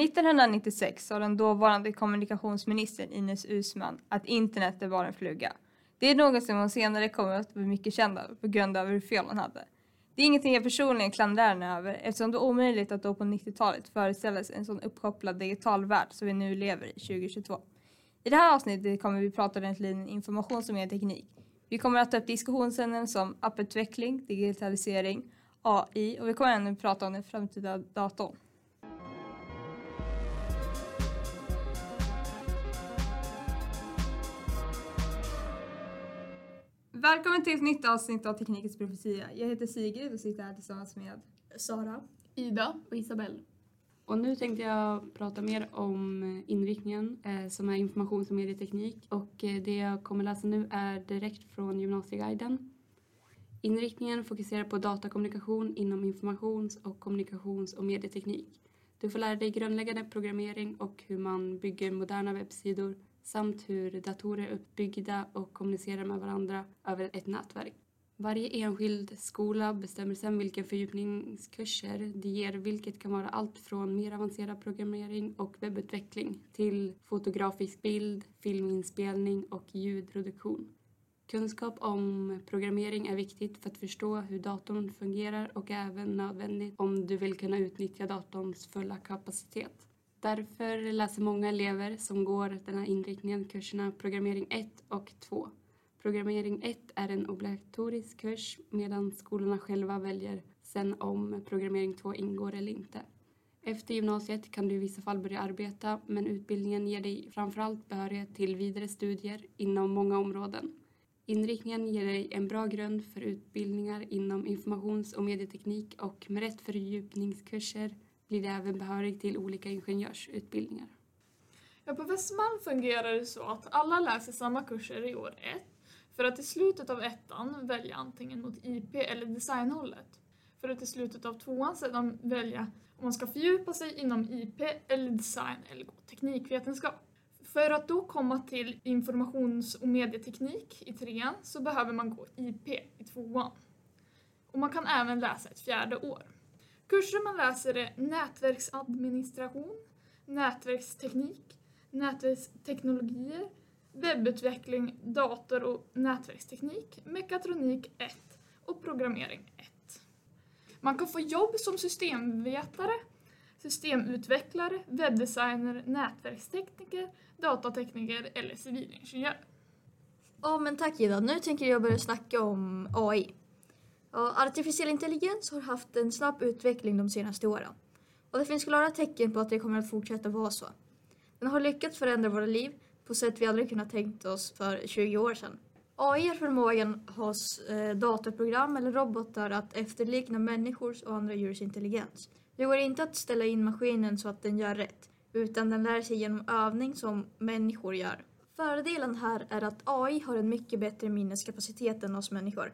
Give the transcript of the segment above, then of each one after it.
1996 sa den dåvarande kommunikationsministern Ines Uusmann att internet är bara en fluga. Det är något som hon senare kommer att bli mycket känd av på grund av hur fel hon hade. Det är ingenting jag personligen klandrar henne över eftersom det är omöjligt att då på 90-talet föreställa sig en sån uppkopplad digital värld som vi nu lever i 2022. I det här avsnittet kommer vi prata ordentligt information som är teknik. Vi kommer att ta upp diskussionsämnen som apputveckling, digitalisering, AI och vi kommer även prata om den framtida datorn. Välkommen till ett nytt avsnitt av Teknikens profetia. Jag heter Sigrid och sitter här tillsammans med Sara, Ida och Isabelle. Och nu tänkte jag prata mer om inriktningen eh, som är informations och medieteknik och eh, det jag kommer läsa nu är direkt från Gymnasieguiden. Inriktningen fokuserar på datakommunikation inom informations och kommunikations och medieteknik. Du får lära dig grundläggande programmering och hur man bygger moderna webbsidor samt hur datorer är uppbyggda och kommunicerar med varandra över ett nätverk. Varje enskild skola bestämmer sedan vilka fördjupningskurser de ger vilket kan vara allt från mer avancerad programmering och webbutveckling till fotografisk bild, filminspelning och ljudproduktion. Kunskap om programmering är viktigt för att förstå hur datorn fungerar och även nödvändigt om du vill kunna utnyttja datorns fulla kapacitet. Därför läser många elever som går den här inriktningen kurserna Programmering 1 och 2. Programmering 1 är en obligatorisk kurs medan skolorna själva väljer sen om Programmering 2 ingår eller inte. Efter gymnasiet kan du i vissa fall börja arbeta men utbildningen ger dig framförallt behörighet till vidare studier inom många områden. Inriktningen ger dig en bra grund för utbildningar inom informations och medieteknik och med rätt fördjupningskurser blir det även behörig till olika ingenjörsutbildningar. Ja, på Västman fungerar det så att alla läser samma kurser i år ett för att i slutet av ettan välja antingen mot IP eller designhållet. För att i slutet av tvåan sedan välja om man ska fördjupa sig inom IP eller design eller gå teknikvetenskap. För att då komma till informations och medieteknik i trean så behöver man gå IP i tvåan. Och man kan även läsa ett fjärde år. Kurser man läser är nätverksadministration, nätverksteknik, nätverksteknologier, webbutveckling, dator och nätverksteknik, mekatronik 1 och programmering 1. Man kan få jobb som systemvetare, systemutvecklare, webbdesigner, nätverkstekniker, datatekniker eller civilingenjör. Ja men tack Ida, nu tänker jag börja snacka om AI. Artificiell intelligens har haft en snabb utveckling de senaste åren. Och det finns klara tecken på att det kommer att fortsätta vara så. Den har lyckats förändra våra liv på sätt vi aldrig kunnat tänkt oss för 20 år sedan. AI är förmågan hos eh, datorprogram eller robotar att efterlikna människors och andra djurs intelligens. Det går inte att ställa in maskinen så att den gör rätt, utan den lär sig genom övning som människor gör. Fördelen här är att AI har en mycket bättre minneskapacitet än oss människor.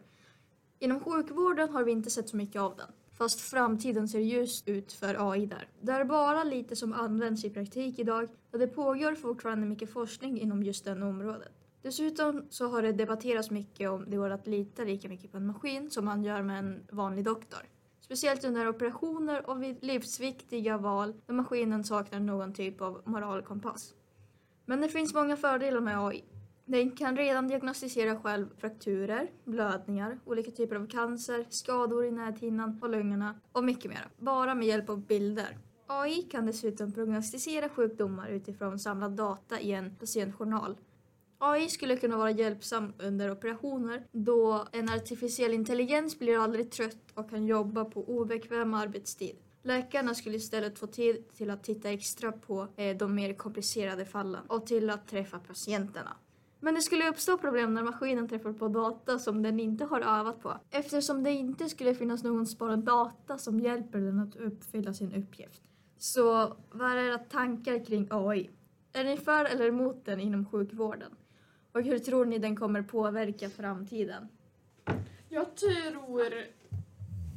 Inom sjukvården har vi inte sett så mycket av den. Fast framtiden ser ljus ut för AI där. Det är bara lite som används i praktik idag och det pågår fortfarande mycket forskning inom just det området. Dessutom så har det debatterats mycket om det går att lita lika mycket på en maskin som man gör med en vanlig doktor. Speciellt under operationer och vid livsviktiga val där maskinen saknar någon typ av moralkompass. Men det finns många fördelar med AI. Den kan redan diagnostisera själv frakturer, blödningar, olika typer av cancer, skador i näthinnan och lungorna och mycket mer. Bara med hjälp av bilder. AI kan dessutom prognostisera sjukdomar utifrån samlad data i en patientjournal. AI skulle kunna vara hjälpsam under operationer då en artificiell intelligens blir aldrig trött och kan jobba på obekväm arbetstid. Läkarna skulle istället få tid till att titta extra på eh, de mer komplicerade fallen och till att träffa patienterna. Men det skulle uppstå problem när maskinen träffar på data som den inte har övat på eftersom det inte skulle finnas någon sparad data som hjälper den att uppfylla sin uppgift. Så vad är era tankar kring AI? Är ni för eller emot den inom sjukvården? Och hur tror ni den kommer påverka framtiden? Jag tror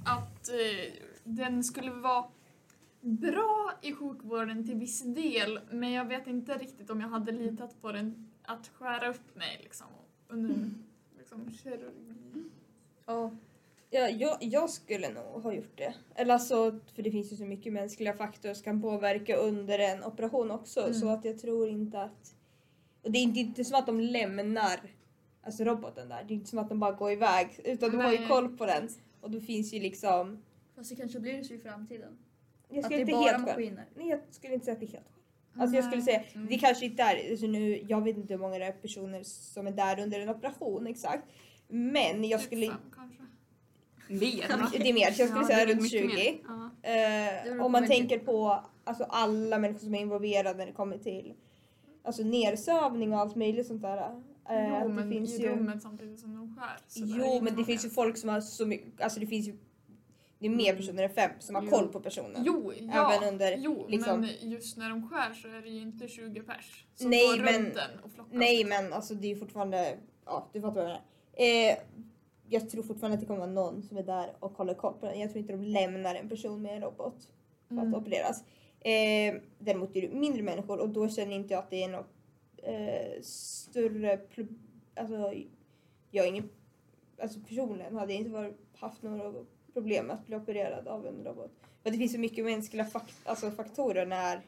att eh, den skulle vara bra i sjukvården till viss del men jag vet inte riktigt om jag hade litat på den att skära upp mig liksom under liksom, kirurgi. Ja, Ja, jag, jag skulle nog ha gjort det. Eller alltså, för det finns ju så mycket mänskliga faktorer som kan påverka under en operation också. Mm. Så att jag tror inte att... Och det är inte, inte som att de lämnar alltså roboten där. Det är inte som att de bara går iväg. Utan de har ju Nej. koll på den. Och då finns ju liksom... Fast det kanske blir så i framtiden. Jag Att skulle det är inte bara helt själv. maskiner. Nej, jag skulle inte säga att det är helt själv. Alltså jag skulle säga, Mm. det kanske inte är, alltså nu, jag vet inte hur många det är personer som är där under en operation exakt. Men jag Typ skulle, fem kanske. Mer det är mer, så jag skulle Ja, säga det runt mycket 20. mer. Ja. Eh, om man tänker på alltså, alla människor som är involverade när det kommer till alltså, nedsövning och allt möjligt sånt där. Eh, jo, att det men finns i ju, rummet samtidigt som de skär. jo, men det många. finns ju folk som har så mycket, alltså det finns ju det är mer personer än fem som har Jo. koll på personen. Jo, ja. Även under, jo liksom- men just när de skär så är det ju inte 20 pers som Nej, går men- runt den och flockas. Nej men alltså det är fortfarande, ja du fattar vad jag menar. Eh, jag tror fortfarande att det kommer vara någon som är där och håller koll på den. Jag tror inte de lämnar en person med en robot för att Mm. opereras. Eh, däremot är det mindre människor och då känner inte jag att det är något eh, större Alltså jag har ingen, alltså personligen hade jag inte varit, haft några problem att bli opererad av en robot. För det finns så mycket mänskliga fak- alltså faktorer när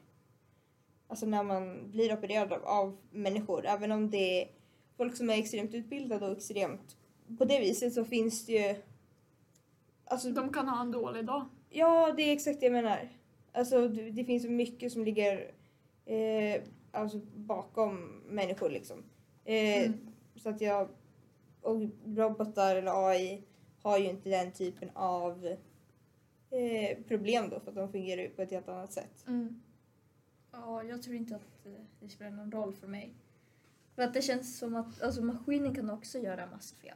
Alltså när man blir opererad av, av människor. Även om det är folk som är extremt utbildade och extremt... På det viset så finns det ju... Alltså, De kan ha en dålig dag. ja, det är exakt det jag menar. Alltså det, det finns så mycket som ligger eh, alltså, bakom människor liksom. Eh, Mm. Så att jag... Och robotar eller AI har ju inte den typen av eh, problem då för att de fungerar ju på ett helt annat sätt. Mm. Ja, jag tror inte att eh, det spelar någon roll för mig. För att det känns som att alltså, maskinen kan också göra massa fel.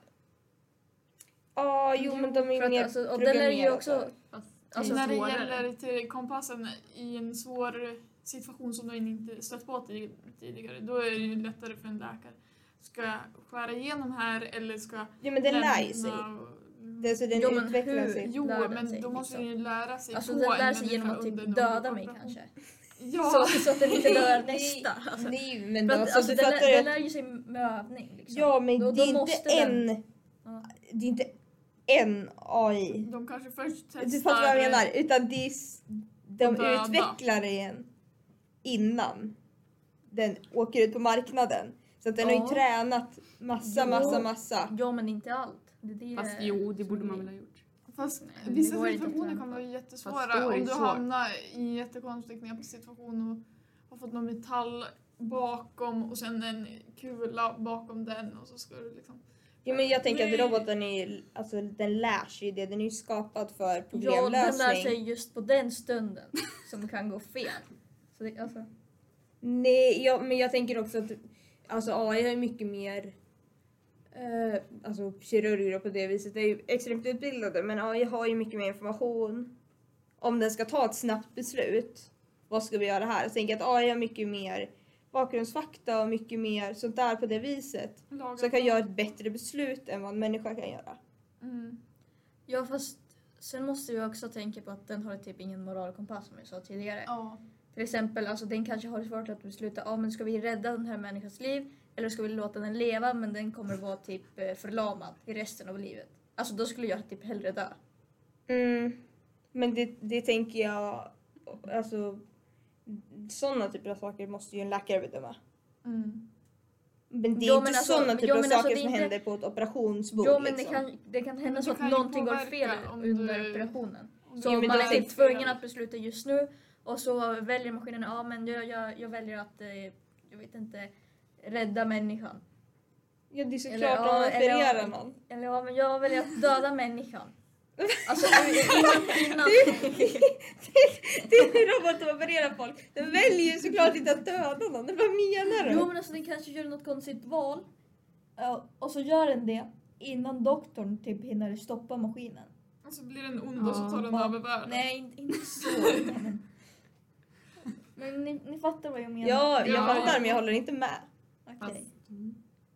Ja, jo men de är att, mer alltså, och den är ju också... Alltså, när det gäller till kompassen i en svår situation som du inte stött på ti- tidigare, då är det ju lättare för en läkare. Ska jag skära igenom här eller ska jag Ja men den lär ju sig. och- Det, alltså, den Jo, men utvecklar hur? sig. Jo, lär den men sig, då måste liksom. den ju lära sig Alltså på den lär sig genom att typ döda mig kanske. Ja! Så, så att den inte dör nästa. Alltså. Nej men då, att, alltså, alltså, den, lär, ju den lär ju sig med övning. Liksom. Ja men Då- det då är inte måste den- en... Ja. Det är inte en AI. De kanske först testar... Du fattar vad jag menar? Utan det är, de döda. utvecklar den innan den åker ut på marknaden. Så att den har Ja. ju tränat massa, massa, massa. Ja men inte allt. Det, det Fast är- jo, det borde man väl ha gjort. Fast Nej, det vissa situationer kan vara jättesvåra om du hamnar i en jättekonstig knepig situation och har fått någon metall bakom och sen en kula bakom den och så ska du liksom... Jo men jag tänker att roboten är alltså den lär sig ju det. Den är ju skapad för Ja, den problemlösning. lär sig just på den stunden som kan gå fel. Så det, alltså, Nej, ja, men jag tänker också att alltså, AI är mycket mer eh, alltså kirurger på det viset är ju extremt utbildade men AI har ju mycket mer information om den ska ta ett snabbt beslut. Vad ska vi göra här? Jag tänker att AI har mycket mer bakgrundsfakta och mycket mer sånt där på det viset. laga Så kan göra ett bättre beslut än vad en människa kan göra. Mm. ja fast sen måste vi också tänka på att den har typ ingen moralkompass som jag sa tidigare. Ja. Till exempel, alltså den kanske har svårt att besluta, ja men ska vi rädda den här människans liv eller ska vi låta den leva men den kommer vara typ eh, förlamad i resten av livet. Alltså då skulle jag typ hellre dö. Mm. Men det, det tänker jag, alltså sådana typer av saker måste ju en läkare bedöma. Mm. Men det är Jo, inte alltså- sådana jo, typer av men alltså, saker det är som inte- händer på ett operationsbord. Jo men det liksom. kan, det kan hända Men så det att någonting går fel under du- operationen. Så men man då är typ tvungen att besluta just nu och så väljer maskinen, ja men jag, jag, jag väljer att, eh, jag vet inte, rädda människan. Ja det är såklart Eller, man eller, opererar ja, någon. Eller ja, men jag väljer att döda människan. Alltså innan, innan. det är hur roboten opererar folk. Den väljer såklart inte att döda någon. Vad menar du? Jo men alltså den kanske gör något konstigt val. Ja, och så gör den det innan doktorn typ hinner stoppa maskinen. Och så blir den ond och så tar den Ja. över världen. Nej, inte, inte så. men men ni, ni fattar vad jag menar. Ja, jag Ja. fattar men jag håller inte med. Okej.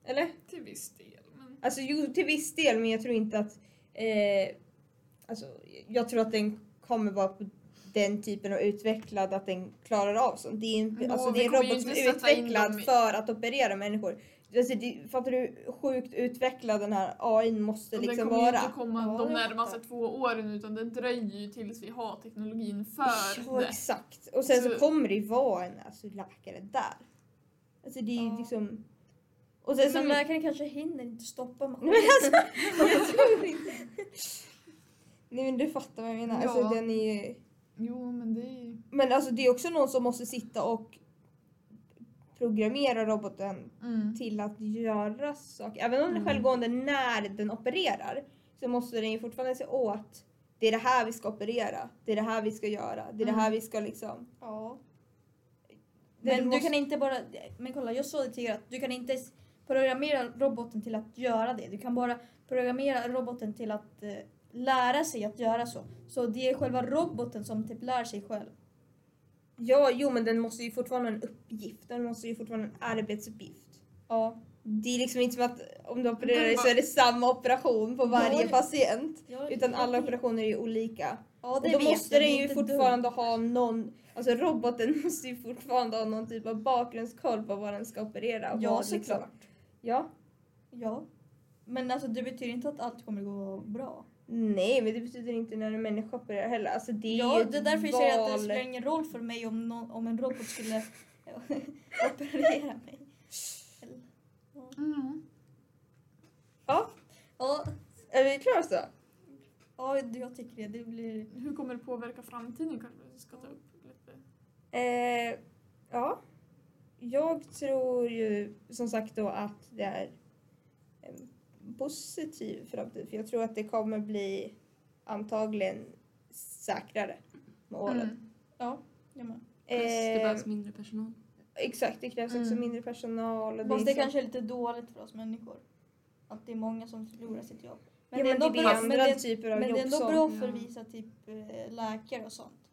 Eller? Till viss del. Men... Alltså jo till viss del men jag tror inte att... Eh, alltså jag tror att den kommer vara på den typen av utvecklad att den klarar av sånt. Det är en, Jo, alltså, det är en robot som är utvecklad för att operera människor. Alltså, det, fattar du hur sjukt utvecklad den här AI måste Och den liksom kommer vara? inte komma Ja, de närmaste två åren utan det dröjer ju tills vi har teknologin för Ja, det. exakt. Och sen så, Så- kommer det ju vara en alltså, läkare där. Alltså det är Ja. liksom... Och sen. Men läkaren kanske hinner inte stoppa Men maskinen. alltså, jag tror inte. Nej men du fattar vad jag menar. Alltså, Ja. den är ju... Jo men det är ju... Men alltså det är också någon som måste sitta och programmera roboten Mm. till att göra saker. Även om den är Mm. självgående när den opererar så måste den ju fortfarande se åt det är det här vi ska operera, det är det här vi ska göra, det är det här vi ska liksom... Ja. Men måste- du kan inte bara... Men kolla, jag sa det er att du kan inte programmera roboten till att göra det. Du kan bara programmera roboten till att eh, lära sig att göra så. Så det är själva roboten som typ lär sig själv. Ja, jo men den måste ju fortfarande ha en uppgift. Den måste ju fortfarande ha en arbetsuppgift. Ja. Det är liksom inte som att om du opererar dig så är det samma operation på varje Ja, patient. ja Utan alla operationer är ju olika. Ja, Och det då vet måste den ju fortfarande ha någon, alltså roboten måste ju fortfarande ha någon typ av bakgrundskoll på vad den ska operera. och dumt. Ja, liksom- såklart. Ja. Ja. Men alltså det betyder inte att allt kommer gå bra. Nej, men det betyder inte när en människa opererar heller. Alltså det är Ja, det är därför jag säger att det spelar ingen roll för mig om, någon, om en robot skulle operera mig. Eller- Mm. Ja, Ja, är vi klara så? Ja, jag tycker det. Det blir... Hur kommer det påverka framtiden kanske vi ska ta upp lite? Eh, ja. Jag tror ju som sagt då att det är en positiv framtid. För jag tror att det kommer bli antagligen säkrare med åren. Mm. Ja, jag med. Plus det Eh, behövs mindre personal. exakt, det krävs också Mm. mindre personal. Och Fast det så- kanske är lite dåligt för oss människor. Att det är många som förlorar sitt jobb. Ja, men det är bra, andra men det, typer av men det är ändå bra för vissa typ eh, läkare och sånt.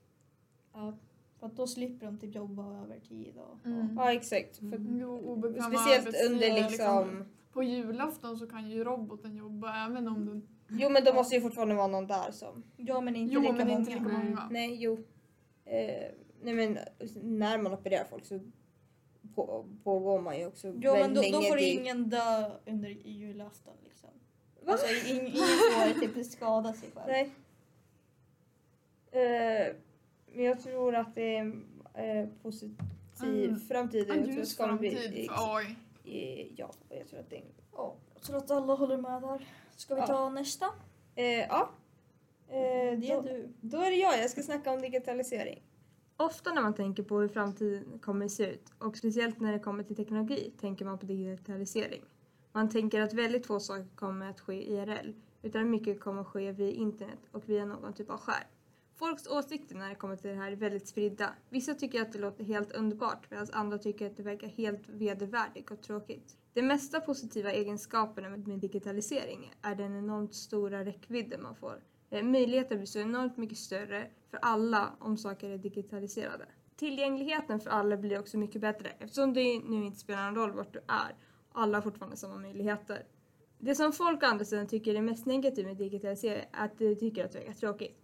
Ja. För att då slipper de typ jobba övertid och... Mm. Ja, exakt. För, Mm. Jo, speciellt under liksom... På julafton så kan ju roboten jobba även om den... Jo men då måste ju fortfarande vara någon där som... Ja men inte Jo lika men många. inte lika många. Nej, jo. Eh, nej men när man opererar folk så på, pågår man ju också men väldigt då, länge. då får Det- ingen dö under julafton liksom. Va? Alltså ingen, får typ skada sig själv. Nej. Eh, men jag tror att det är en eh, positiv Mm. framtid. En Jag tror att ljus kommer bli- framtid för AI. eh, Ja, och jag tror att det är... Ja, jag tror att alla håller med där. Ska vi Ja. ta nästa? Eh, ja. Eh, Det är då, du. då är det jag. Jag ska snacka om digitalisering. Ofta när man tänker på hur framtiden kommer se ut och speciellt när det kommer till teknologi tänker man på digitalisering. Man tänker att väldigt få saker kommer att ske IRL utan mycket kommer att ske via internet och via någon typ av skärm. Folks åsikter när det kommer till det här är väldigt spridda. Vissa tycker att det låter helt underbart medan andra tycker att det verkar helt vedervärdigt och tråkigt. De mesta positiva egenskaperna med digitalisering är den enormt stora räckvidden man får. Eh, Möjligheten blir så enormt mycket större för alla om saker är digitaliserade. Tillgängligheten för alla blir också mycket bättre eftersom det nu inte spelar någon roll vart du är. Alla har fortfarande samma möjligheter. Det som folk å andra sidan tycker är mest negativt med digitalisering är att de tycker att det verkar tråkigt.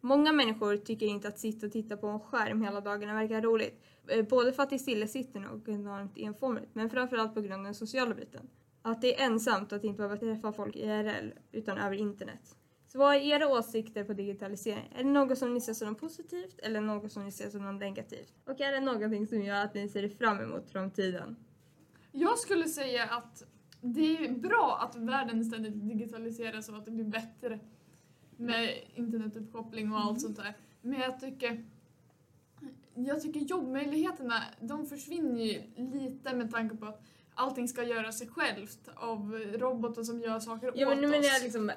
Många människor tycker inte att sitta och titta på en skärm hela dagarna verkar roligt. Eh, både för att det är stillasittande och enormt enformigt, men framförallt på grund av den sociala biten. Att det är ensamt att inte behöva träffa folk IRL, utan över internet. Så vad är era åsikter på digitalisering? Är det något som ni ser som något positivt eller något som ni ser som något negativt? Och är det någonting som gör att ni ser fram emot framtiden? Jag skulle säga att det är bra att världen ständigt digitaliseras och att det blir bättre med internetuppkoppling och allt sånt där. Men jag tycker jag tycker jobbmöjligheterna de försvinner ju lite med tanke på att allting ska göra sig självt av robotar som gör saker Ja men åt menar oss. jag liksom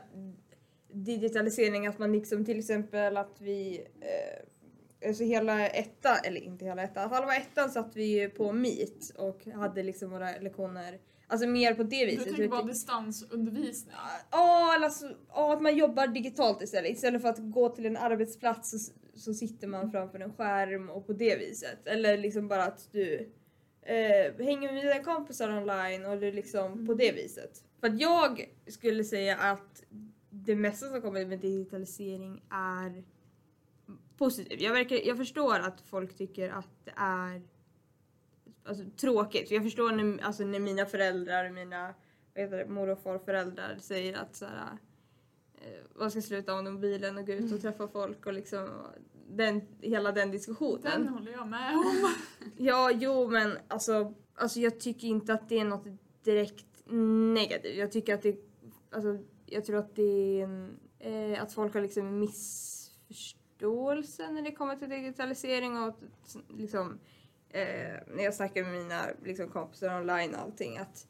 digitalisering, att man liksom till exempel att vi eh, Alltså hela etta, eller inte hela ettan, halva ettan satt vi ju på Meet och hade liksom våra lektioner, alltså mer på det Du viset. tänker Ut- bara distansundervisning? Ja, alltså, ja, att man jobbar digitalt istället. Istället för att gå till en arbetsplats så, så sitter man framför en skärm och på det viset. Eller liksom bara att du eh, hänger med dina kompisar online och du liksom på det viset. För att jag skulle säga att det mesta som kommer med digitalisering är positivt. Jag, verkar, jag förstår att folk tycker att det är alltså, tråkigt. Jag förstår när, alltså, när mina föräldrar, mina det, mor och farföräldrar säger att så här, eh, vad ska sluta av mobilen och gå ut och träffa folk och liksom den, hela den diskussionen. Den håller jag med om. Ja, jo men alltså, alltså jag tycker inte att det är något direkt negativt. Jag tycker att det, alltså jag tror att det är en, eh, att folk har liksom en missförståelse när det kommer till digitalisering och liksom eh, när jag snackar med mina liksom, kompisar online och allting att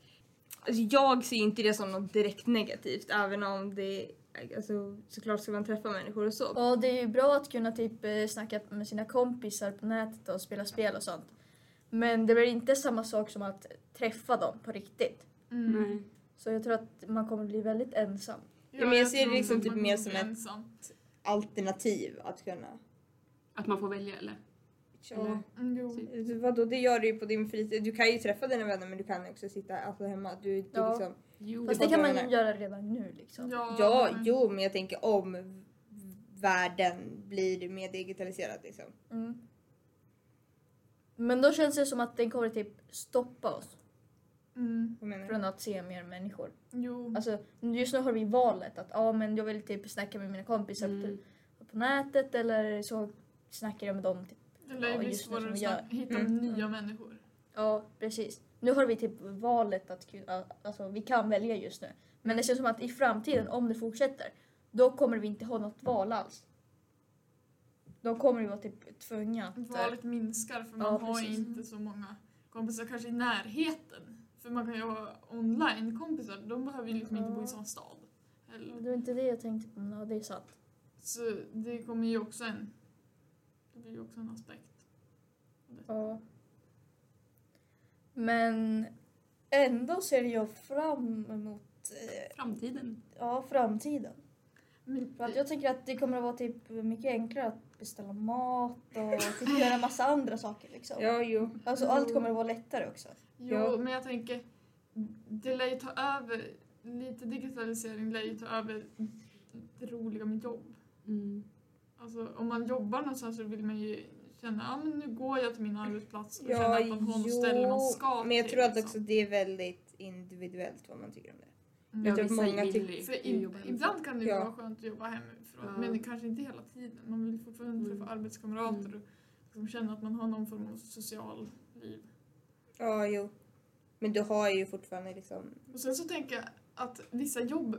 alltså, jag ser inte det som något direkt negativt även om det Alltså, såklart ska man träffa människor och så. Ja, det är ju bra att kunna typ eh, snacka med sina kompisar på nätet och spela spel och sånt. Men det blir inte samma sak som att träffa dem på riktigt. Mm. Nej. Så jag tror att man kommer bli väldigt ensam. Ja, men jag ser det liksom typ mer som ett- ensam. Alternativ att kunna... Att man får välja eller? Eller? Mm. Typ. Vadå, det gör du ju på din fritid. Du kan ju träffa dina vänner men du kan också sitta alltså, hemma. Du, du Ja. liksom, Jo. Fast Det kan man ju göra redan nu liksom. Ja, ja, men- jo men jag tänker om världen blir mer digitaliserad liksom. Mm. Men då känns det som att den kommer typ stoppa oss Mm, från att se mer människor. jo. Alltså just nu har vi valet att ja men jag vill typ snacka med mina kompisar Mm. på, på nätet eller så snackar jag med dem. Typ. Det ju Ja, bli just nu svårare att gör. hitta Mm. nya människor. Ja precis. Nu har vi typ valet att alltså vi kan välja just nu. Men det känns som att i framtiden om det fortsätter då kommer vi inte ha något val alls. Då kommer vi vara typ tvungna att... Valet minskar för Ja, man har ju precis. inte så många kompisar kanske i närheten. För man kan ju ha online-kompisar, de behöver ju liksom inte bo i samma stad. Eller, Det var inte det jag tänkte på men ja, det är sant. så det kommer ju också en... Det blir ju också en aspekt. Ja. Men ändå ser jag fram emot eh, Framtiden. ja, framtiden. Men, För att jag tänker att det kommer att vara typ mycket enklare att beställa mat och typ göra massa andra saker liksom. Ja, jo. Alltså allt kommer att vara lättare också. Jo, Ja. men jag tänker, det lär ju ta över, lite digitalisering lär ju ta över det roliga med jobb. Mm. Alltså om man jobbar någonstans så vill man ju känna, ja men nu går jag till min arbetsplats och Ja, känna att man har något ställe man jo, ska Men jag till, tror att liksom. också det är väldigt individuellt vad man tycker om det. Mm. Jag många För i, jobba hemifrån. ibland kan det ju Ja. vara skönt att jobba hemifrån, Ja. men det kanske inte hela tiden. Man vill fortfarande träffa Mm. arbetskamrater Mm. och liksom känna att man har någon form av social liv. Ja, jo. Men du har ju fortfarande liksom... Och sen så tänker jag att vissa jobb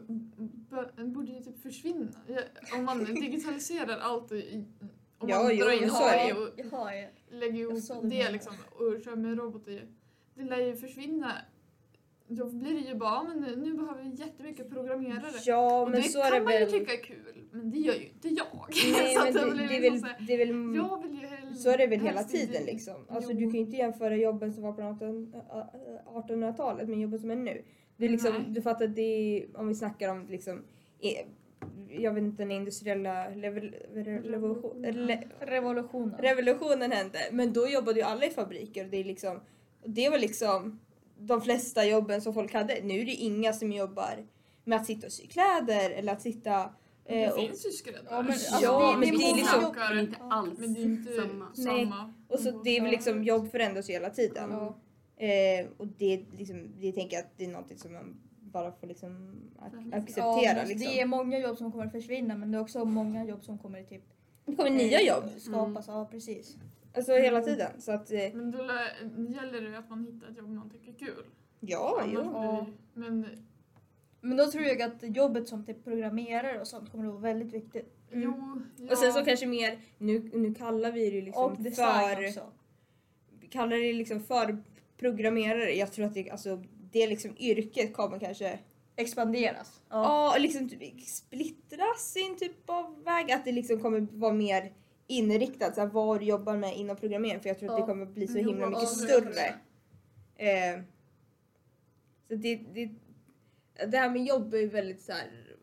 borde ju typ försvinna. Om man digitaliserar allt och om Ja, man jo, drar in AI och Jaha, ja. lägger Jag ihop det liksom och kör med robotar. Det lär ju försvinna. Då blir det ju bara, "Ja, men nu, nu behöver vi jättemycket programmerare. Ja, och men det så är kan det man ju väl... tycka är kul, men det gör ju inte jag. Nej, Så men det, det, är väl, det är väl... jag vill ju hellre... Så är det väl hela tiden liksom. Alltså Jo. du kan ju inte jämföra jobben som var på 18 1800-talet med jobben som är nu. Det är liksom, Nej. du fattar, det är, om vi snackar om liksom, eh, jag vet inte, den industriella level, revolution, le, Revolutionen. revolutionen hände. Men då jobbade ju alla i fabriker och det är liksom, det var liksom de flesta jobben som folk hade. Nu är det inga som jobbar med att sitta och sy kläder eller att sitta Det eh, finns ju skräddare. Ja, men, alltså, Ja, det- men det är liksom- Bakare, Men inte alls Men det är inte samma. Nej. samma. och så det är väl liksom jobb förändras ju hela tiden. Ja. Eh, och det, liksom, det tänker jag att det är något som man bara får liksom ac- acceptera. Ja, liksom. Det är många jobb som kommer att försvinna men det är också många jobb som kommer typ Det kommer nya eh, jobb. skapas. Ja, precis. Alltså hela tiden. Så att, eh, Men då gäller det ju att man hittar ett jobb man tycker är kul. ja, Annars jo. blir Men Men då tror jag att jobbet som typ programmerare och sånt kommer att vara väldigt viktigt. jo, ja. Och sen så kanske mer, nu, nu kallar vi det liksom och design för, också. vi kallar det liksom för programmerare. Jag tror att det, alltså, det liksom yrket kommer kanske Expanderas. Ja, liksom typ splittras i en typ av väg. Att det liksom kommer vara mer inriktat så här, vad du jobbar med inom programmering. För jag tror att Ja. det kommer bli så Jo, himla mycket ja, större. Eh, så det, det, det här med jobb är ju väldigt så här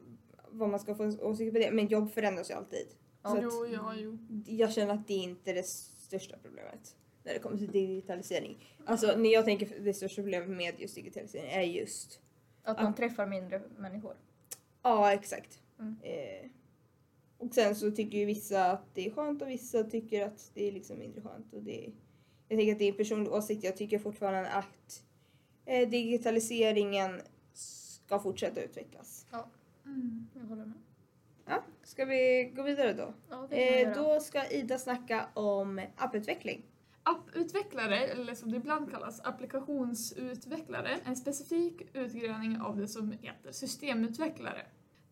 vad man ska få en åsikt på det. Men jobb förändras ju alltid. Så att Jo, ja, jo. jag känner att det inte är det största problemet när det kommer till digitalisering. Alltså när jag tänker det största problemet med just digitalisering är just Att man träffar mindre människor. Ja, exakt. Mm. Eh, och sen så tycker ju vissa att det är skönt och vissa tycker att det är liksom mindre skönt. Och det, jag tänker att det är en personlig åsikt. Jag tycker fortfarande att eh, digitaliseringen ska fortsätta utvecklas. Mm. Jag håller med. Ja, ska vi gå vidare då? Ja, Eh, då ska Ida snacka om apputveckling. Apputvecklare, eller som det ibland kallas applikationsutvecklare, är en specifik utgrävning av det som heter systemutvecklare.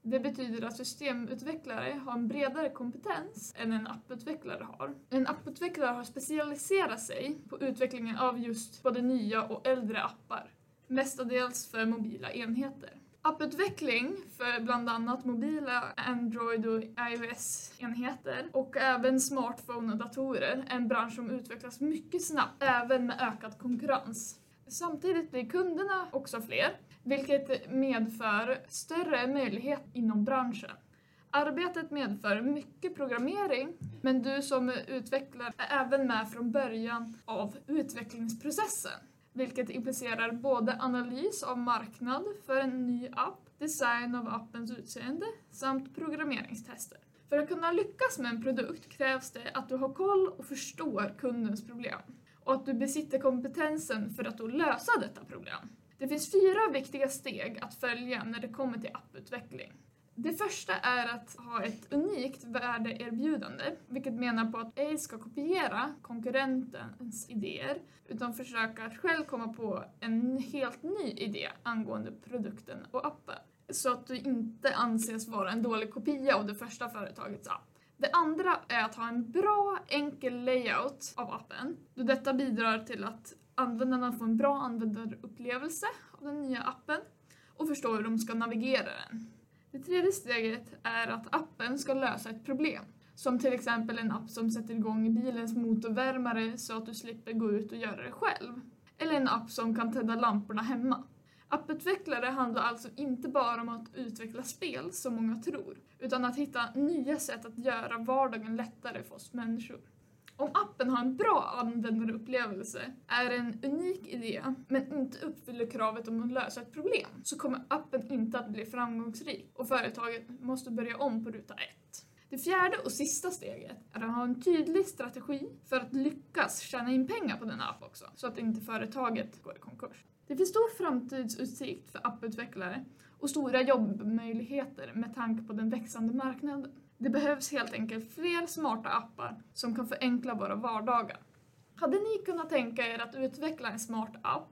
Det betyder att systemutvecklare har en bredare kompetens än en apputvecklare har. En apputvecklare har specialiserat sig på utvecklingen av just både nya och äldre appar, mestadels för mobila enheter. Apputveckling för bland annat mobila Android och iOS-enheter och även smartphone och datorer är en bransch som utvecklas mycket snabbt, även med ökad konkurrens. Samtidigt blir kunderna också fler, vilket medför större möjlighet inom branschen. Arbetet medför mycket programmering, men du som utvecklare är även med från början av utvecklingsprocessen vilket implicerar både analys av marknad för en ny app, design av appens utseende samt programmeringstester. För att kunna lyckas med en produkt krävs det att du har koll och förstår kundens problem och att du besitter kompetensen för att då lösa detta problem. Det finns fyra viktiga steg att följa när det kommer till apputveckling. Det första är att ha ett unikt värdeerbjudande, vilket menar på att ej ska kopiera konkurrentens idéer, utan försöka att själv komma på en helt ny idé angående produkten och appen. Så att du inte anses vara en dålig kopia av det första företagets app. Det andra är att ha en bra, enkel layout av appen, då detta bidrar till att användarna får en bra användarupplevelse av den nya appen och förstår hur de ska navigera den. Det tredje steget är att appen ska lösa ett problem. Som till exempel en app som sätter igång bilens motorvärmare så att du slipper gå ut och göra det själv. Eller en app som kan tända lamporna hemma. Apputvecklare handlar alltså inte bara om att utveckla spel som många tror, utan att hitta nya sätt att göra vardagen lättare för oss människor. Om appen har en bra användarupplevelse, är en unik idé, men inte uppfyller kravet om att lösa ett problem, så kommer appen inte att bli framgångsrik och företaget måste börja om på ruta ett. Det fjärde och sista steget är att ha en tydlig strategi för att lyckas tjäna in pengar på denna app också, så att inte företaget går i konkurs. Det finns stor framtidsutsikt för apputvecklare och stora jobbmöjligheter med tanke på den växande marknaden. Det behövs helt enkelt fler smarta appar som kan förenkla våra vardagar. Hade ni kunnat tänka er att utveckla en smart app?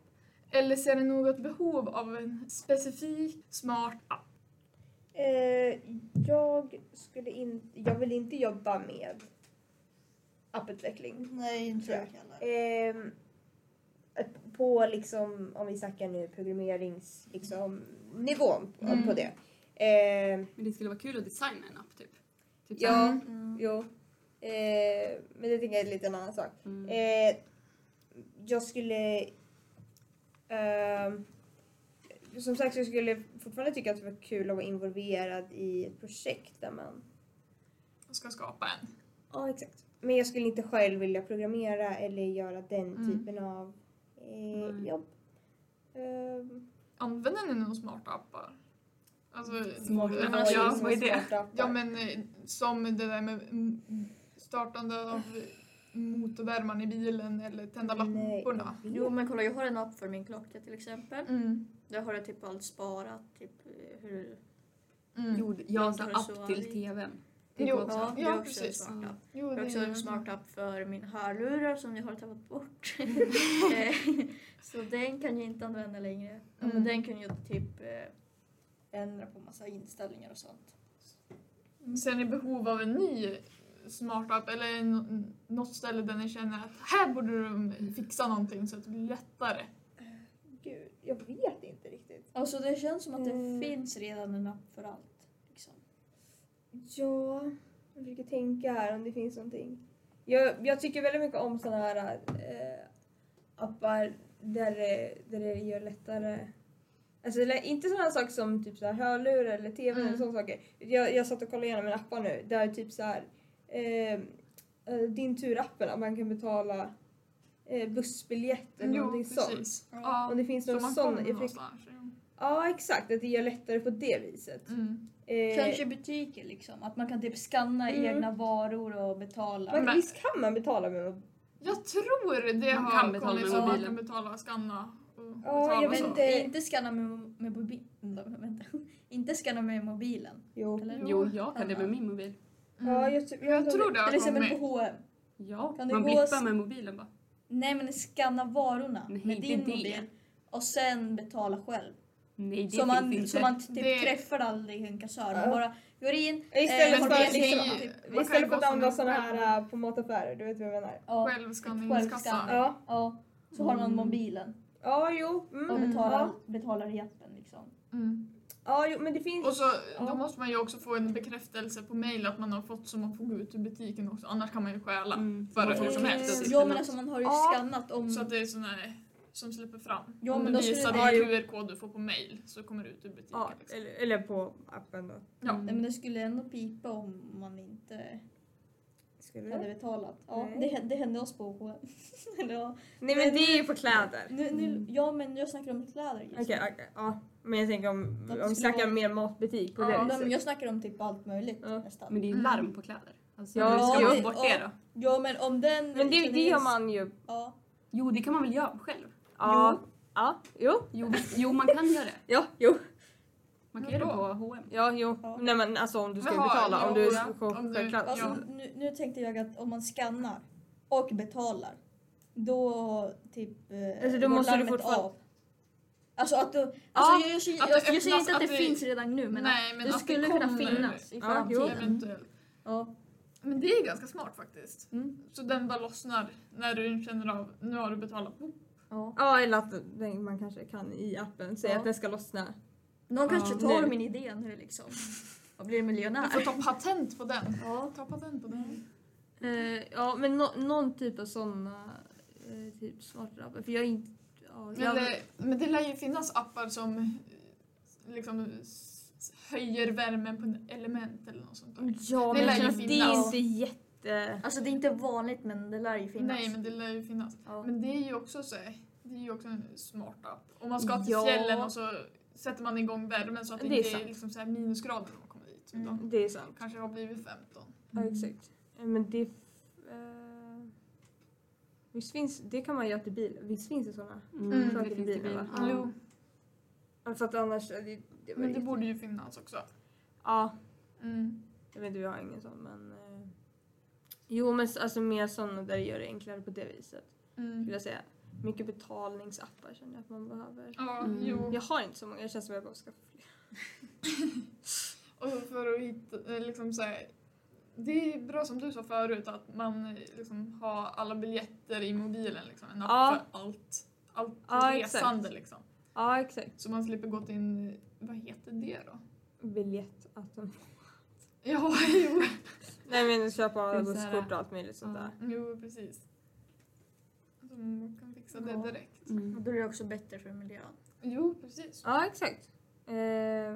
Eller ser ni något behov av en specifik smart app? Eh, jag, skulle in, jag vill inte jobba med apputveckling. Nej, inte jag heller. Ehm, på liksom, om vi snackar nu programmerings, liksom, nivån Mm. på det. Ehm, Men det skulle vara kul att designa en app typ. Typ ja. Mm. jo. Ehm, men det tycker jag är lite en annan sak. Mm. Eh, jag skulle... ehm, som sagt, jag skulle fortfarande tycka att det var kul att vara involverad i ett projekt där man... Ska skapa en. Ja, exakt. Men jag skulle inte själv vilja programmera eller göra den Mm. typen av eh, Nej. jobb. Ehm, Använder ni några smarta appar? Alltså, Smarta ja, appar, ja, vad är det? ja, men som det där med mm, startande av motorvärmaren i bilen eller tända lamporna. Jo men kolla jag har en app för min klocka till exempel. Mm. Där har jag typ allt sparat. Typ eh, hur... Mm. Gjorde jag en tror så app till tvn. Jo, Det också. Ja, det Ja, en precis. smart app. Jo, Jag har det också en smart app för min hörlurar som jag har tappat bort. Eh, så den kan jag inte använda längre. Ja, men Mm. den kan jag typ eh, ändra på massa inställningar och sånt. Ser ni behov av en ny smart app eller nå- något ställe där ni känner att här borde de fixa någonting så att det blir lättare? Gud, jag vet inte riktigt. Alltså det känns som att det Mm. finns redan en app för allt. Liksom. Ja, jag försöker tänka här om det finns någonting. Jag, jag tycker väldigt mycket om sådana här eh, appar där det, där det gör lättare Alltså inte sådana saker som typ så här hörlurar eller tv Mm. eller sådana saker. Jag, jag satt och kollade igenom en appar nu där typ så här eh, eh, din tur-appen att man kan betala eh, bussbiljett eller någonting sånt. precis. Ja. Ja, Om det finns så någon sån någonstans. ja. Exakt, att det gör lättare på det viset. Mm. Eh, Kanske butiker liksom. Att man kan typ scanna Mm. egna varor och betala. man, Men- visst kan man betala med Jag tror det Man har kan betala kommit med så att man mobilen. kan betala, skanna och Ja, betala jag och vet så. inte. Inte, scanna med, med, mobi- vänta, inte scanna med mobilen. Jo. Eller? Jo, jag kan det med min mobil. Mm. Ja, jag, jag, Jag tror det har kommit. på H&M. Ja, Kan man blippar med mobilen bara. Nej men scanna varorna Nej, med din det. mobil och sen betala själv. Nej, det Så man, inte. så man typ Det- träffar aldrig en kassör. Man Ja. bara går in, Istället eh, för att liksom- typ, Istället för att använda själv- här äh, på mataffärer, du vet vad jag menar. ja, Självskanningskassa. Självskanning. Ja, ja, så har man Mm. mobilen ja jo. och Mm. betalar, Ja. betalar i appen liksom. Mm. ja, jo, men det finns... Och så då Ja. måste man ju också få en bekräftelse på mail att man har fått så man får gå ut ur butiken också. Annars kan man ju stjäla Mm. för Ja, hur som helst. Ja men alltså man har ju Ja. skannat om... Så att det är sån här som släpper fram. Ja, Om men du då skulle visar det- din QR-kod du får på mail så kommer du ut ur butiken. ja, liksom. eller, eller på appen då. Ja. Nej men det skulle ändå pipa om man inte Skulle hade det? betalat. Ja, Nej. det, det hände oss på H&M. Ja. Nej men det är ju på kläder. Nu, nu, ja men jag snackar om kläder just Okej, nu. okej, ja. Men jag tänker om, om vi snackar mer matbutik på Ja, det men jag snackar om typ allt möjligt Ja. nästan. Men det är ju Mm. larm på kläder. Alltså, Ja, hur ska man få bort ja. det då? Ja men om den... Men det, det gör man ju. Ja. Jo, det kan man väl göra själv? Ja. Ja, jo. Jo, jo man kan göra det. Ja, jo. Man kan göra det på H&M. Ja, jo. Ja. Nej men alltså om du ska Jaha, betala, om jo, du ja. ska Om du-. Alltså, Ja. nu, nu tänkte jag att om man skannar och betalar då typ eh, Alltså, då går måste du fortfarande- av. Alltså att du... Alltså, Ja, jag, jag, jag, att jag, säger inte att det, att det- finns redan nu men Nej, att men det att skulle det kunna finnas i Ja, framtiden. Eventuellt. Ja. Men det är ganska smart faktiskt. Mm. Så den bara lossnar när du känner av, nu har du betalat. Ja. Ja, eller att man kanske kan i appen säga Ja. att den ska lossna. Någon kanske tar Nu. min idé nu liksom. Och blir miljonär. Du får ta patent på den. Ja. Ta patent på den. Eh, ja, men nå- någon typ av sådana eh, typ smarta appar. För jag är inte... Ja, Men jag, det, men det lär ju finnas appar som eh, liksom höjer värmen på ett element eller något sånt där. ja, det men lär ju att det är finnas. inte jätte... Alltså det är inte vanligt men det lär ju finnas. Nej, men det lär ju finnas. Ja. Men det är ju också så det är ju också en smart app. Om man ska till Ja. fjällen och så sätter man igång värmen så att det, Det är inte är sant. liksom så här minusgrader när man kommer dit. Mm. Det är sant. kanske har blivit 15. Ja, exakt. Men det... Eh, visst finns... Det kan man göra till bil. Visst finns det sådana? Mm, Mm. det Saker det bilen, bil. va? Ja. Jo, För att annars... Det, det men det jätte- borde ju finnas också. Ja, Mm. jag vet inte, vi har ingen sån men... Eh, jo, men alltså mer sådana där det gör det enklare på det viset. Mm. Vill jag säga. Mycket betalningsappar känner jag att man behöver. Ja, Mm. jo. Jag har inte så många, jag känns som jag bara ska fler. Och för att hitta, eh, liksom så här, det är bra som du sa förut att man eh, liksom har alla biljetter i mobilen. Liksom, en app Ja. för allt, allt Ja, exakt. resande. Liksom. Ja, exakt. Så man slipper gå till en, vad heter det då? Biljettautomat. Ja, jo. Nej men köpa busskort och allt möjligt sånt Ja. där. jo precis. Man kan fixa det Ja. direkt. Mm. Och då är det också bättre för miljön. Jo, precis. Ja, exakt. Eh,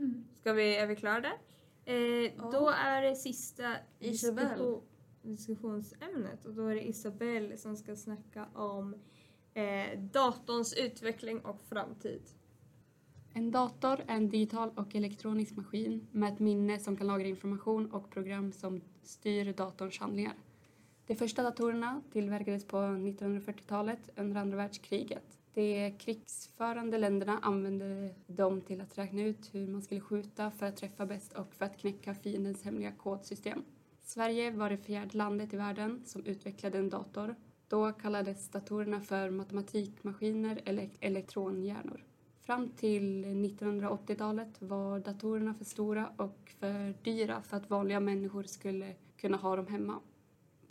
Mm. ska vi, är vi klara där? Eh, Ja. Då är det sista diskussion, diskussionsämnet och då är det Isabelle som ska snacka om eh, datorns utveckling och framtid. En dator är en digital och elektronisk maskin med ett minne som kan lagra information och program som styr datorns handlingar. De första datorerna tillverkades på 1940-talet under andra världskriget. De krigsförande länderna använde dem till att räkna ut hur man skulle skjuta för att träffa bäst och för att knäcka fiendens hemliga kodsystem. Sverige var det fjärde landet i världen som utvecklade en dator. Då kallades datorerna för matematikmaskiner eller elektronhjärnor. Fram till 1980-talet var datorerna för stora och för dyra för att vanliga människor skulle kunna ha dem hemma.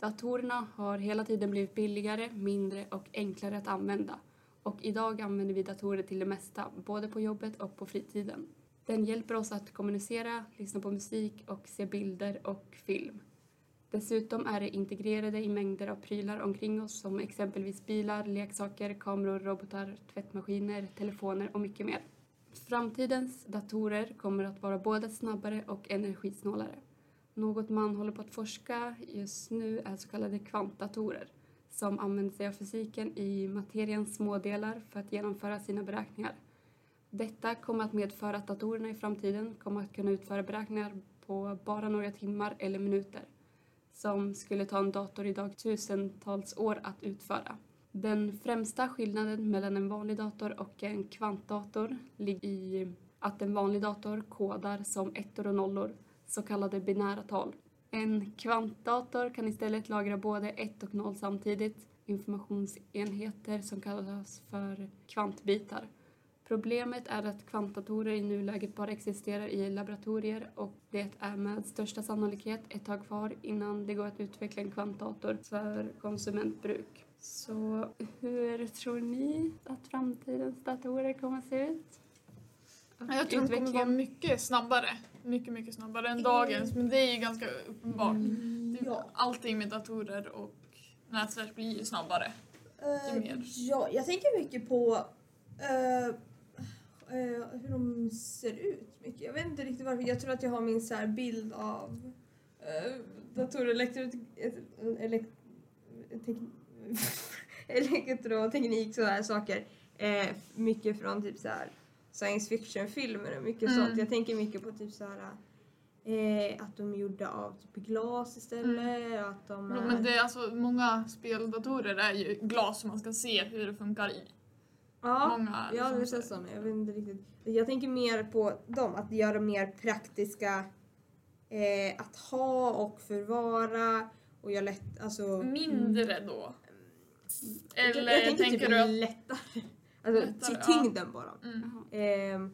Datorerna har hela tiden blivit billigare, mindre och enklare att använda. Och idag använder vi datorer till det mesta, både på jobbet och på fritiden. Den hjälper oss att kommunicera, lyssna på musik och se bilder och film. Dessutom är det integrerade i mängder av prylar omkring oss som exempelvis bilar, leksaker, kameror, robotar, tvättmaskiner, telefoner och mycket mer. Framtidens datorer kommer att vara både snabbare och energisnålare. Något man håller på att forska just nu är så kallade kvantdatorer som använder sig av fysiken i materiens smådelar för att genomföra sina beräkningar. Detta kommer att medföra att datorerna i framtiden kommer att kunna utföra beräkningar på bara några timmar eller minuter. som skulle ta en dator idag tusentals år att utföra. Den främsta skillnaden mellan en vanlig dator och en kvantdator ligger i att en vanlig dator kodar som ettor och nollor, så kallade binära tal. En kvantdator kan istället lagra både ett och noll samtidigt, informationsenheter som kallas för kvantbitar. Problemet är att kvantdatorer i nuläget bara existerar i laboratorier och det är med största sannolikhet ett tag kvar innan det går att utveckla en kvantdator för konsumentbruk. Så hur tror ni att framtidens datorer kommer att se ut? Jag tror det kommer vara mycket snabbare. Mycket, mycket snabbare än dagens. Men det är ju ganska uppenbart. Det- Ja. Allting med datorer och nätverk blir ju snabbare. Eh, mer. ja, jag tänker mycket på eh, eh, hur de ser ut. Mycket. Jag vet inte riktigt varför. Jag tror att jag har min så bild av uh, datorer, elektro, elek, tek, elektroteknik, sådana här saker. Eh, mycket från typ så här science fiction-filmer och mycket Mm. sånt. Jag tänker mycket på typ så här eh, att de är gjorda av typ glas istället. Att de är... Men det är alltså, många speldatorer är ju glas som man ska se hur det funkar i. Ja, Många ja liksom det så- känns som det. Jag vet inte riktigt. Jag tänker mer på dem, att göra mer praktiska eh, att ha och förvara och göra lätt, alltså... Mindre då. jag, Eller jag tänker tänker typ du lättare. Alltså Lättare, tyngden bara. Mm. Eh,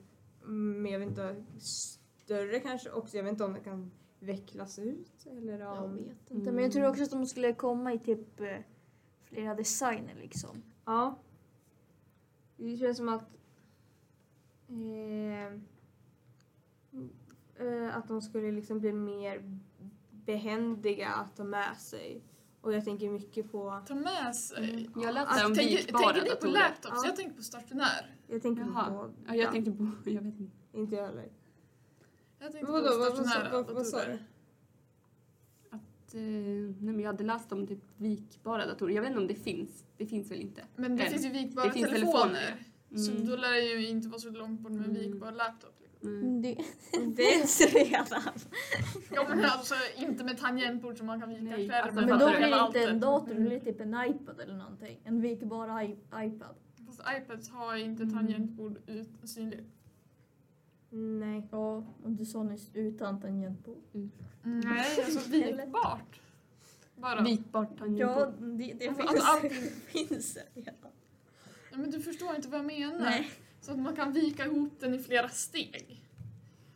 men jag vet inte, större kanske också. Jag vet inte om det kan vecklas ut eller Jag om... vet inte. Men jag tror också att de skulle komma i typ eh, flera designer liksom. Ja. Det känns som att eh, eh, att de skulle liksom bli mer behändiga att ta med sig. Och jag tänker mycket på, Ta med sig. Mm. Jag läste Alltså, om tänker, vikbara tänker ni på laptops? Ja. Jag tänker på stationär. jag tänker Jaha. på, Ja, jag tänkte på, jag vet inte. inte jag heller. Jag tänkte Vadå, på stationära vad, vad, vad sa du? Att, eh, nej, men jag hade läst om typ vikbara datorer. Jag vet inte om det finns. Det finns väl inte? Men det Än. finns ju vikbara Det finns telefoner. Telefoner. Så Mm. då lär det ju inte vara så långt bort med en Mm. vikbar laptop. Liksom. Mm. Det, Det finns redan. Ja men alltså inte med tangentbord som man kan vika Nej, alltså, Men då du? blir det inte en dator, då blir det typ en iPad eller någonting. En vikbar i- iPad. Fast iPads har ju inte Mm. tangentbord ut synligt. Nej. Ja, och du sa nyss utan tangentbord. Nej, alltså vikbart. Bara. Vikbart tangentbord. Ja, det, det Alltså, finns, allting- finns redan. Ja, men du förstår inte vad jag menar. Nej. Så att man kan vika ihop den i flera steg.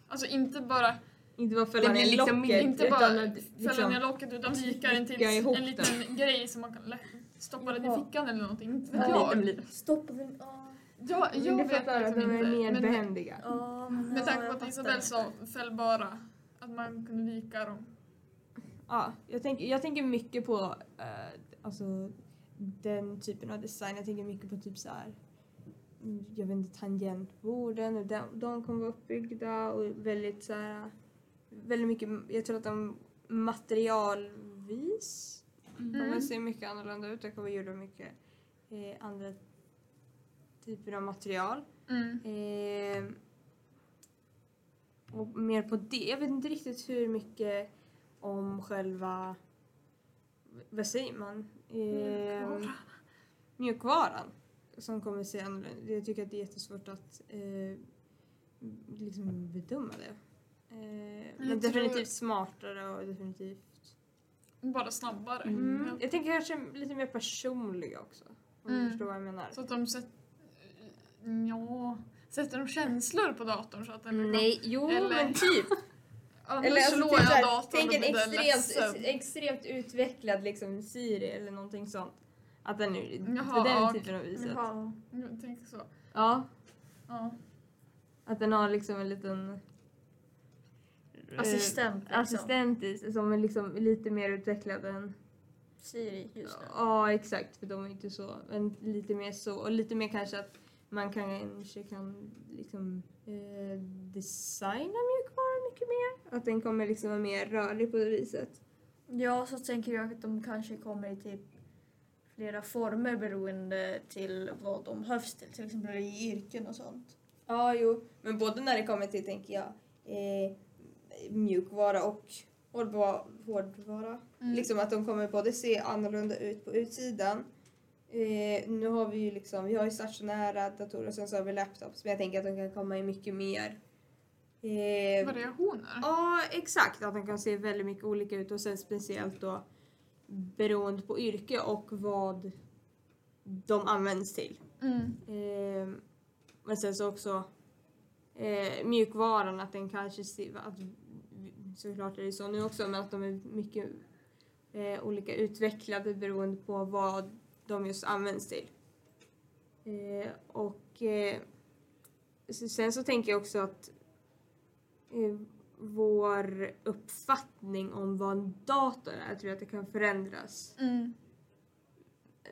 Alltså inte bara, Inte bara fälla ner liksom locket. inte utan bara att fälla liksom- ner locket utan vika den till en liten grej som man kan stoppa den i fickan eller någonting. Inte vet Ja. jag. Stoppa den. Ja, jag vet fattar att liksom de är inte. mer Men behändiga. men med tanke på att. Isabelle sa fällbara, att man kunde vika dem. Ja, jag tänker, jag tänker mycket på eh, alltså, den typen av design. Jag tänker mycket på typ så här. Jag vet inte, tangentborden. hur De, de kommer vara uppbyggda och väldigt så här. Väldigt mycket, jag tror att de materialvis kommer Mm. se mycket annorlunda ut. Det kommer gjorda mycket eh, andra typer av material. Mm. Eh, och mer på det. Jag vet inte riktigt hur mycket om själva, vad säger man? Eh, mjukvaran. Som kommer se annorlunda Jag tycker att det är jättesvårt att eh, liksom bedöma det. Eh, men definitivt tror- smartare och definitivt... Bara snabbare. Mm. Ja. Jag tänker kanske lite mer personliga också. Om Mm. du förstår vad jag menar. Så att de sätter... Ja, sätter de känslor på datorn så att den blir Nej, jo Eller- men typ. Annars Eller alltså, slår typ jag datorn tänk en extremt, extremt utvecklad liksom Siri eller någonting sånt. Att den är Jaha, den ja. typen av viset. Jaha. Jag tänker så. Ja, Ja. att den har liksom en liten eh, Assistent liksom. assistent i, som är liksom lite mer utvecklad än... Siri just nu. Ja, exakt. För de är inte så. Men lite mer så. Och lite mer kanske att man kanske kan liksom eh, designa mer. Att den kommer liksom vara mer rörlig på det viset. Ja, så tänker jag att de kanske kommer i typ flera former beroende till vad de behövs till. Till exempel i yrken och sånt. Ja, jo. Men både när det kommer till, tänker jag, eh, mjukvara och hårdvara. hårdvara. Mm. Liksom att de kommer både se annorlunda ut på utsidan. Eh, nu har vi ju liksom, vi har ju stationära datorer och sen så har vi laptops. Men jag tänker att de kan komma i mycket mer. Eh, Variationer. Ja, exakt. Att de kan se väldigt mycket olika ut och sen speciellt då beroende på yrke och vad de används till. Mm. Eh, men sen så också eh, mjukvaran, att den kanske ser, att, såklart är det så nu också, men att de är mycket eh, olika utvecklade beroende på vad de just används till. Eh, och eh, sen så tänker jag också att vår uppfattning om vad en dator är, tror jag att det kan förändras Mm.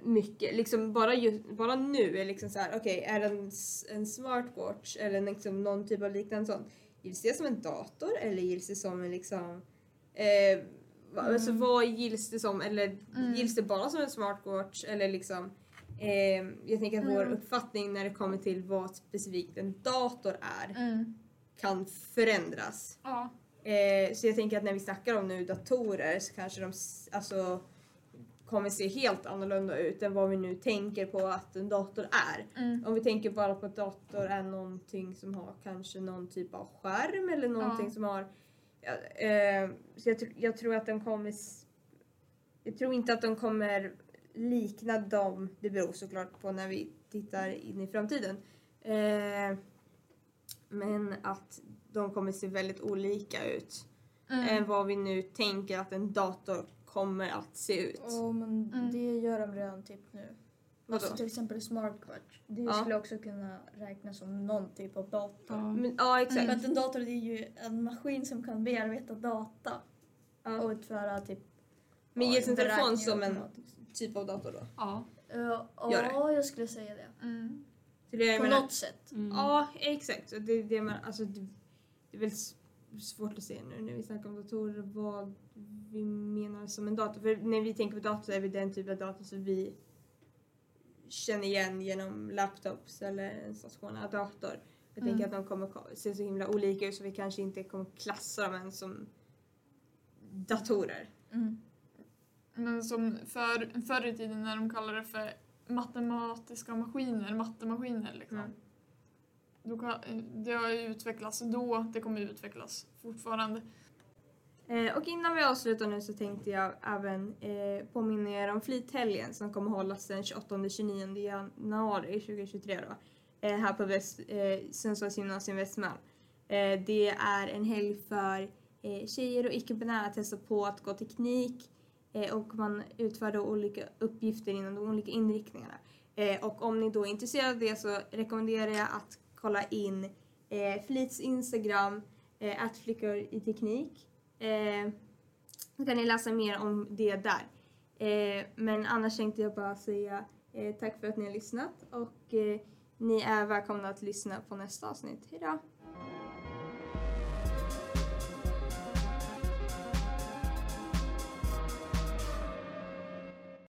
mycket. Liksom bara, ju, bara nu är liksom så här, okej, är det en, en smartwatch eller liksom någon typ av liknande sånt, gills det som en dator eller gills det som en liksom, eh, va, alltså vad gills det som eller Mm. gills det bara som en smartwatch eller liksom, eh, jag tänker att vår Mm. uppfattning när det kommer till vad specifikt en dator är Mm. Kan förändras. Ja. Eh, så jag tänker att när vi snackar om nu datorer så kanske de alltså, kommer se helt annorlunda ut än vad vi nu tänker på att en dator är. Mm. Om vi tänker bara på att dator är någonting som har kanske någon typ av skärm eller någonting Ja. som har... Eh, så jag, jag tror att de kommer... Jag tror inte att de kommer likna dem. Det beror såklart på när vi tittar in i framtiden. Eh, men att de kommer se väldigt olika ut Mm. än vad vi nu tänker att en dator kommer att se ut. Ja, men Mm. det gör de redan typ nu. Vadå? Alltså till exempel smartwatch. Det Ja. skulle också kunna räknas som någon typ av dator. Ja. Men, ja, exakt. För att en dator det är ju en maskin som kan bearbeta data Ja. och utföra typ Men ja, ges en telefon som en typ av dator då? Ja. Ja, jag skulle säga det. Mm. Så det På menar- något sätt. Mm. Ja, exakt. Det, det, man, alltså, det, det är väl svårt att se nu när vi snackar om datorer vad vi menar som en dator. För när vi tänker på dator så är vi den typ av dator som vi känner igen genom laptops eller en stationär dator. Jag Mm. tänker att de kommer ko- se så himla olika ut så vi kanske inte kommer klassa dem ens som datorer. Mm. Men som för, förr i tiden när de kallade det för matematiska maskiner, mattemaskiner liksom. Mm. Då kan, det har ju utvecklats då, det kommer utvecklas fortfarande. Eh, och innan vi avslutar nu så tänkte jag även eh, påminna er om flythelgen som kommer hållas den 28-29 januari 2023 då. Eh, här på Väst, eh, Sundsvalls gymnasium Västman. Eh, det är en helg för eh, tjejer och icke-binära att testa på att gå teknik eh, Eh, och man utför då olika uppgifter inom de olika inriktningarna. Eh, och om ni då är intresserade av det så rekommenderar jag att kolla in eh, Flits Instagram, eh, flickor i teknik. Eh, då kan ni läsa mer om det där. Eh, men annars tänkte jag bara säga eh, tack för att ni har lyssnat och eh, ni är välkomna att lyssna på nästa avsnitt. Hejdå!